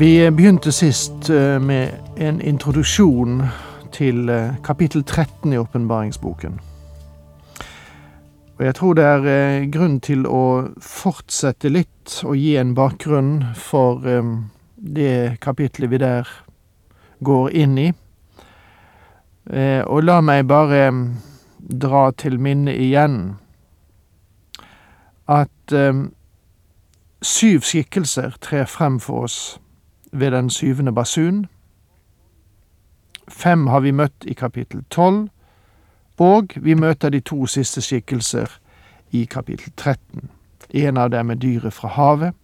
Vi begynte sist eh, med en introduksjon til eh, kapittel 13 i åpenbaringsboken. Og jeg tror det er eh, grunn til å fortsette litt og gi en bakgrunn for det kapitlet vi der går inn i. Og la meg bare dra til minne igjen at syv skikkelser trer frem for oss ved den syvende basun. Fem har vi møtt i kapittel tolv, og vi møter de to siste skikkelser i kapittel 13. En av dem er dyret fra havet,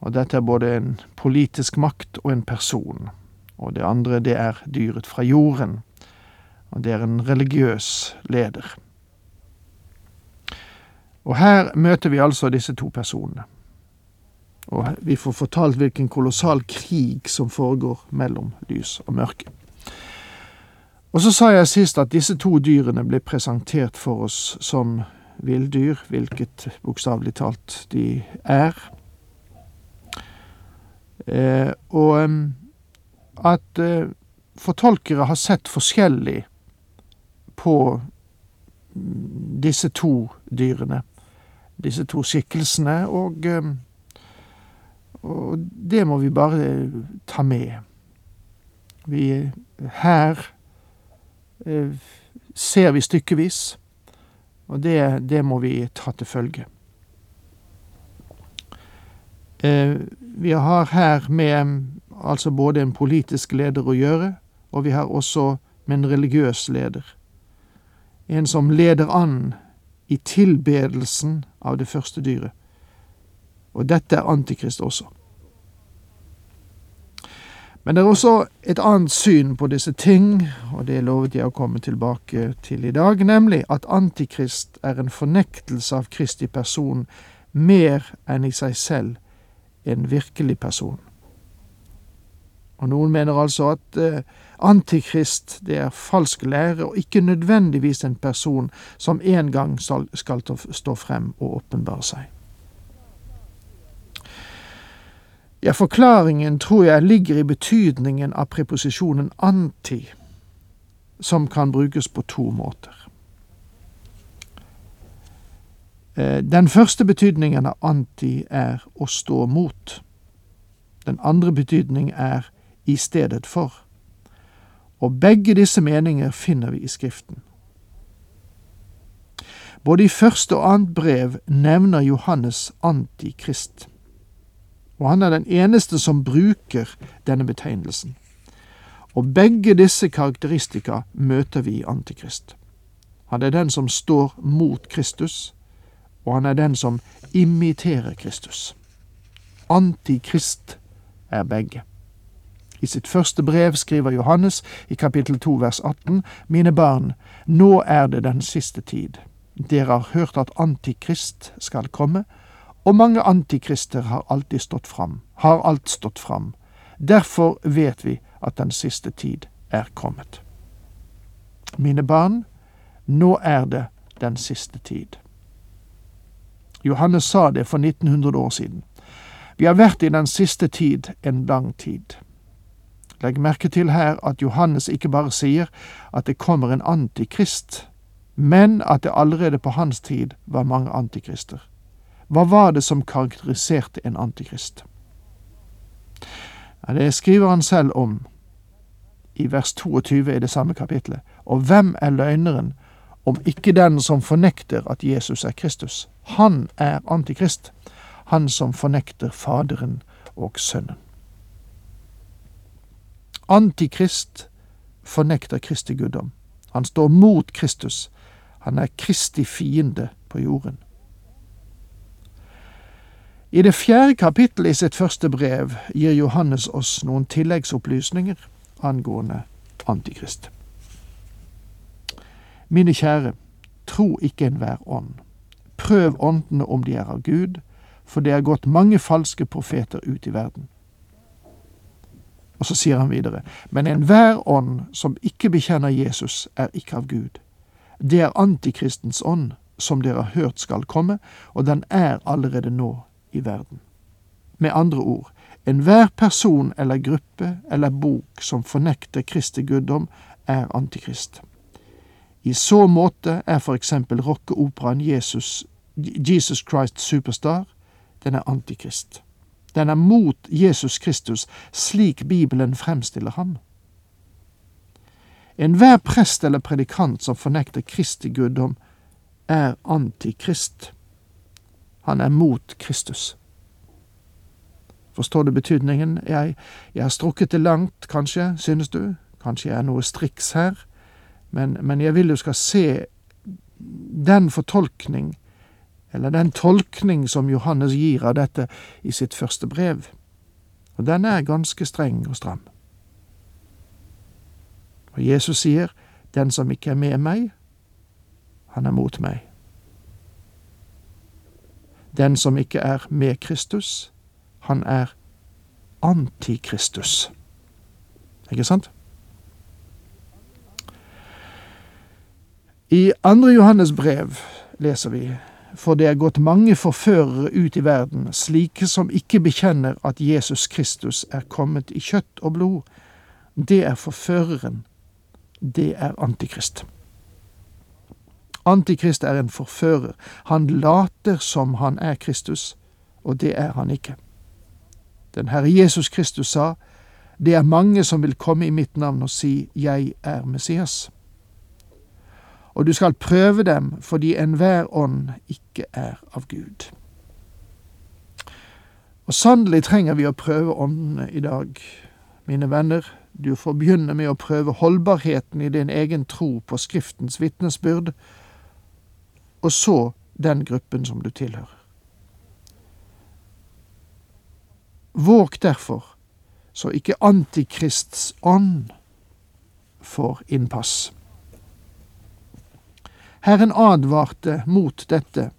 og dette er både en politisk makt og en person. Og det andre, det er dyret fra jorden, og det er en religiøs leder. Og her møter vi altså disse to personene. Og vi får fortalt hvilken kolossal krig som foregår mellom lys og mørke. Og så sa jeg sist at disse to dyrene ble presentert for oss som villdyr, hvilket bokstavelig talt de er. Eh, og at eh, fortolkere har sett forskjellig på disse to dyrene, disse to skikkelsene, og eh, og det må vi bare ta med. Vi Her eh, ser vi stykkevis, og det, det må vi ta til følge. Eh, vi har her med altså både en politisk leder å gjøre, og vi har også med en religiøs leder. En som leder an i tilbedelsen av det første dyret. Og dette er Antikrist også. Men det er også et annet syn på disse ting, og det lovet jeg å komme tilbake til i dag, nemlig at Antikrist er en fornektelse av Kristi person mer enn i seg selv en virkelig person. Og noen mener altså at eh, Antikrist det er falsk lære, og ikke nødvendigvis en person som en gang skal, stå frem og åpenbare seg. Ja, forklaringen tror jeg ligger i betydningen av preposisjonen anti, som kan brukes på to måter. Eh, den første betydningen av anti er å stå mot. Den andre betydning er i stedet for. Og begge disse meninger finner vi i Skriften. Både i første og annet brev nevner Johannes antikrist og han er den eneste som bruker denne betegnelsen. Og begge disse karakteristika møter vi i Antikrist. Han er den som står mot Kristus, og han er den som imiterer Kristus. Antikrist er begge. I sitt første brev skriver Johannes i kapittel 2 vers 18, Mine barn, nå er det den siste tid. Dere har hørt at Antikrist skal komme, og mange antikrister har alltid stått fram, har alt stått fram. Derfor vet vi at den siste tid er kommet. Mine barn, nå er det den siste tid. Johannes sa det for 1900 år siden. Vi har vært i den siste tid en lang tid. Legg merke til her at Johannes ikke bare sier at det kommer en antikrist, men at det allerede på hans tid var mange antikrister. Hva var det som karakteriserte en antikrist? Det skriver han selv om i vers 22 i det samme kapitlet. Og hvem er løgneren om ikke den som fornekter at Jesus er Kristus? Han er antikrist, han som fornekter Faderen og Sønnen. Antikrist fornekter Kristi guddom. Han står mot Kristus. Han er Kristi fiende på jorden. I det fjerde kapittelet i sitt første brev gir Johannes oss noen tilleggsopplysninger angående Antikrist. Mine kjære, tro ikke enhver ånd. Prøv åndene om de er av Gud, for det er gått mange falske profeter ut i verden. Og så sier han videre, men enhver ånd som ikke bekjenner Jesus, er ikke av Gud. Det er antikristens ånd, som dere har hørt skal komme, og den er allerede nå i verden. Med andre ord, enhver person eller gruppe eller bok som fornekter Kristi guddom, er antikrist. I så måte er for eksempel rockeoperaen Jesus, Jesus Christ Superstar, den er antikrist. Den er mot Jesus Kristus, slik Bibelen fremstiller ham. Enhver prest eller predikant som fornekter Kristi guddom, er antikrist. Han er mot Kristus. Forstår du betydningen? Jeg, jeg har strukket det langt, kanskje, synes du? Kanskje jeg er noe striks her? Men, men jeg vil du skal se den fortolkning, eller den tolkning som Johannes gir av dette i sitt første brev. Og den er ganske streng og stram. Og Jesus sier, den som ikke er med meg, han er mot meg. Den som ikke er med Kristus, han er antikristus. Ikke sant? I andre Johannes brev leser vi for det er gått mange forførere ut i verden, slike som ikke bekjenner at Jesus Kristus er kommet i kjøtt og blod. Det er forføreren. Det er Antikrist. Antikrist er en forfører. Han later som han er Kristus, og det er han ikke. Den Herre Jesus Kristus sa, det er mange som vil komme i mitt navn og si, Jeg er Messias. Og du skal prøve dem fordi enhver ånd ikke er av Gud. Og sannelig trenger vi å prøve åndene i dag, mine venner. Du får begynne med å prøve holdbarheten i din egen tro på Skriftens vitnesbyrd, og så den gruppen som du tilhører. Våg derfor, så ikke Antikrists ånd får innpass. Herren advarte mot dette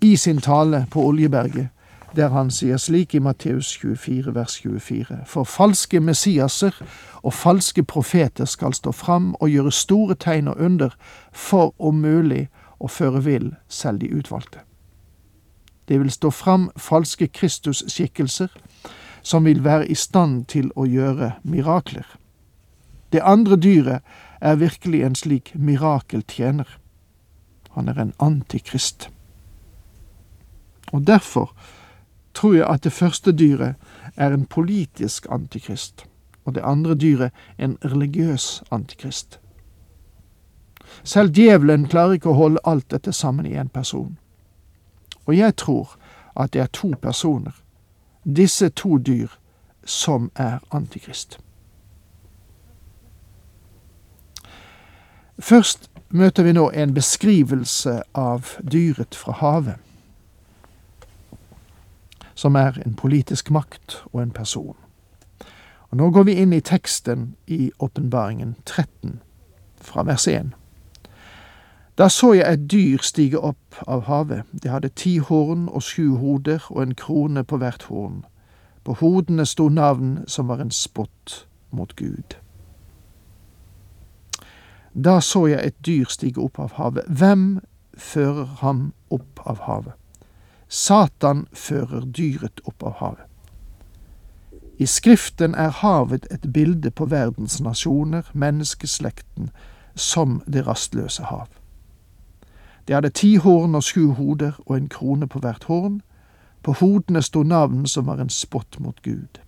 i sin tale på Oljeberget, der han sier slik i Matteus 24, vers 24. For falske messiaser og falske profeter skal stå fram og gjøre store tegn og under, for om mulig å føre vill selv de utvalgte. Det vil stå fram falske Kristus-skikkelser som vil være i stand til å gjøre mirakler. Det andre dyret er virkelig en slik mirakeltjener. Han er en antikrist. Og derfor tror jeg at det første dyret er en politisk antikrist, og det andre dyret en religiøs antikrist. Selv djevelen klarer ikke å holde alt dette sammen i én person. Og jeg tror at det er to personer, disse to dyr, som er antikrist. Først møter vi nå en beskrivelse av dyret fra havet, som er en politisk makt og en person. Og Nå går vi inn i teksten i Åpenbaringen 13, fra vers 1. Da så jeg et dyr stige opp av havet. Det hadde ti horn og sju hoder og en krone på hvert horn. På hodene sto navn som var en spott mot Gud. Da så jeg et dyr stige opp av havet. Hvem fører ham opp av havet? Satan fører dyret opp av havet. I Skriften er havet et bilde på verdens nasjoner, menneskeslekten, som det rastløse hav. Det hadde ti horn og sju hoder og en krone på hvert horn. På hodene sto navn som var en spott mot Gud.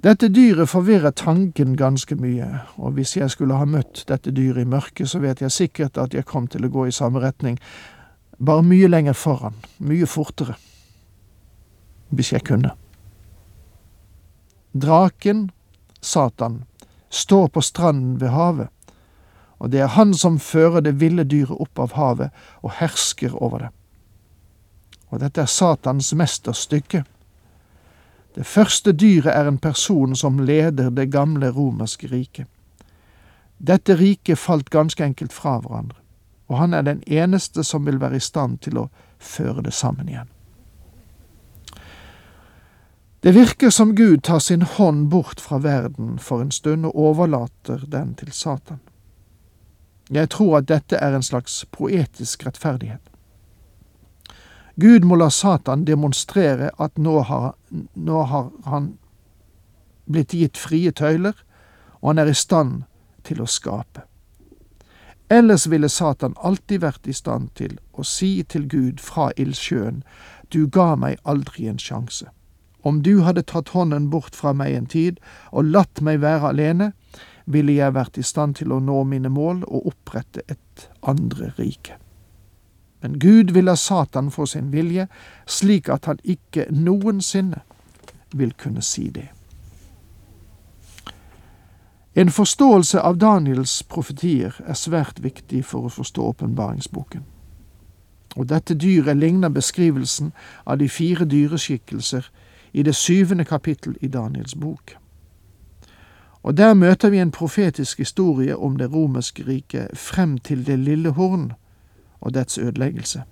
Dette dyret forvirrer tanken ganske mye, og hvis jeg skulle ha møtt dette dyret i mørket, så vet jeg sikkert at jeg kom til å gå i samme retning, bare mye lenger foran, mye fortere, hvis jeg kunne. Draken, Satan, står på stranden ved havet, og det er han som fører det ville dyret opp av havet og hersker over det. Og dette er Satans mesterstykke. Det første dyret er en person som leder det gamle romerske riket. Dette riket falt ganske enkelt fra hverandre, og han er den eneste som vil være i stand til å føre det sammen igjen. Det virker som Gud tar sin hånd bort fra verden for en stund og overlater den til Satan. Jeg tror at dette er en slags poetisk rettferdighet. Gud må la Satan demonstrere at nå har, nå har han blitt gitt frie tøyler, og han er i stand til å skape. Ellers ville Satan alltid vært i stand til å si til Gud fra ildsjøen, du ga meg aldri en sjanse. Om du hadde tatt hånden bort fra meg en tid og latt meg være alene, ville jeg vært i stand til å nå mine mål og opprette et andre rike. Men Gud vil la Satan få sin vilje, slik at han ikke noensinne vil kunne si det. En forståelse av Daniels profetier er svært viktig for å forstå åpenbaringsboken. Og dette dyret ligner beskrivelsen av de fire dyreskikkelser i det syvende kapittel i Daniels bok. Og der møter vi en profetisk historie om det romerske riket frem til det lille horn og dets ødeleggelse.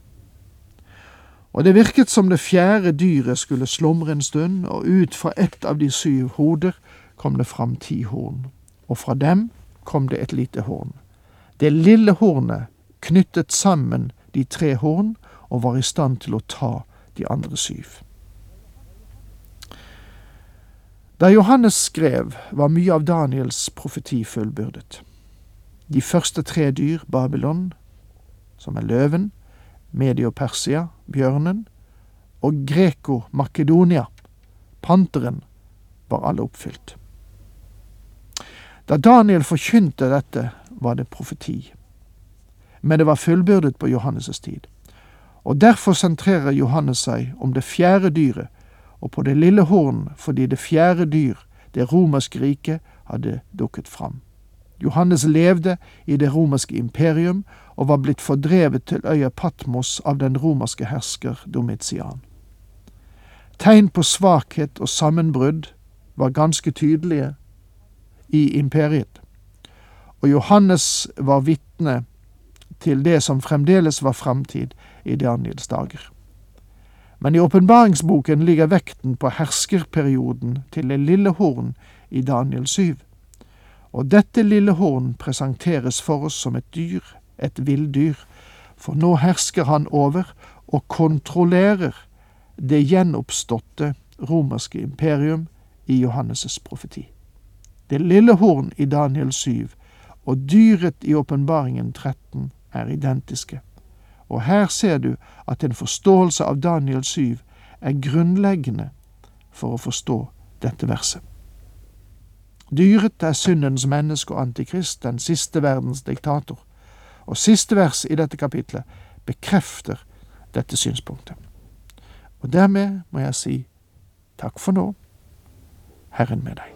Og det virket som det fjerde dyret skulle slumre en stund, og ut fra ett av de syv hoder kom det fram ti horn, og fra dem kom det et lite horn. Det lille hornet knyttet sammen de tre horn og var i stand til å ta de andre syv. Da Johannes skrev, var mye av Daniels profeti fullbyrdet. De første tre dyr, Babylon, som er løven, Medio-Persia, bjørnen, og Greko-Makedonia, panteren, var alle oppfylt. Da Daniel forkynte dette, var det profeti. Men det var fullbyrdet på Johannes' tid. Og derfor sentrerer Johannes seg om det fjerde dyret og på det lille horn fordi det fjerde dyr, det romerske riket, hadde dukket fram. Johannes levde i det romerske imperium og var blitt fordrevet til øya Patmos av den romerske hersker Domitian. Tegn på svakhet og sammenbrudd var ganske tydelige i imperiet, og Johannes var vitne til det som fremdeles var framtid i Daniels dager. Men i åpenbaringsboken ligger vekten på herskerperioden til det lille horn i Daniel 7. Og dette lille horn presenteres for oss som et dyr, et villdyr, for nå hersker han over og kontrollerer det gjenoppståtte romerske imperium i Johannes' profeti. Det lille horn i Daniel 7 og dyret i åpenbaringen 13 er identiske. Og her ser du at en forståelse av Daniel 7 er grunnleggende for å forstå dette verset. Dyret er syndens menneske og antikrist, den siste verdens diktator. Og siste vers i dette kapitlet bekrefter dette synspunktet. Og dermed må jeg si takk for nå, Herren med deg.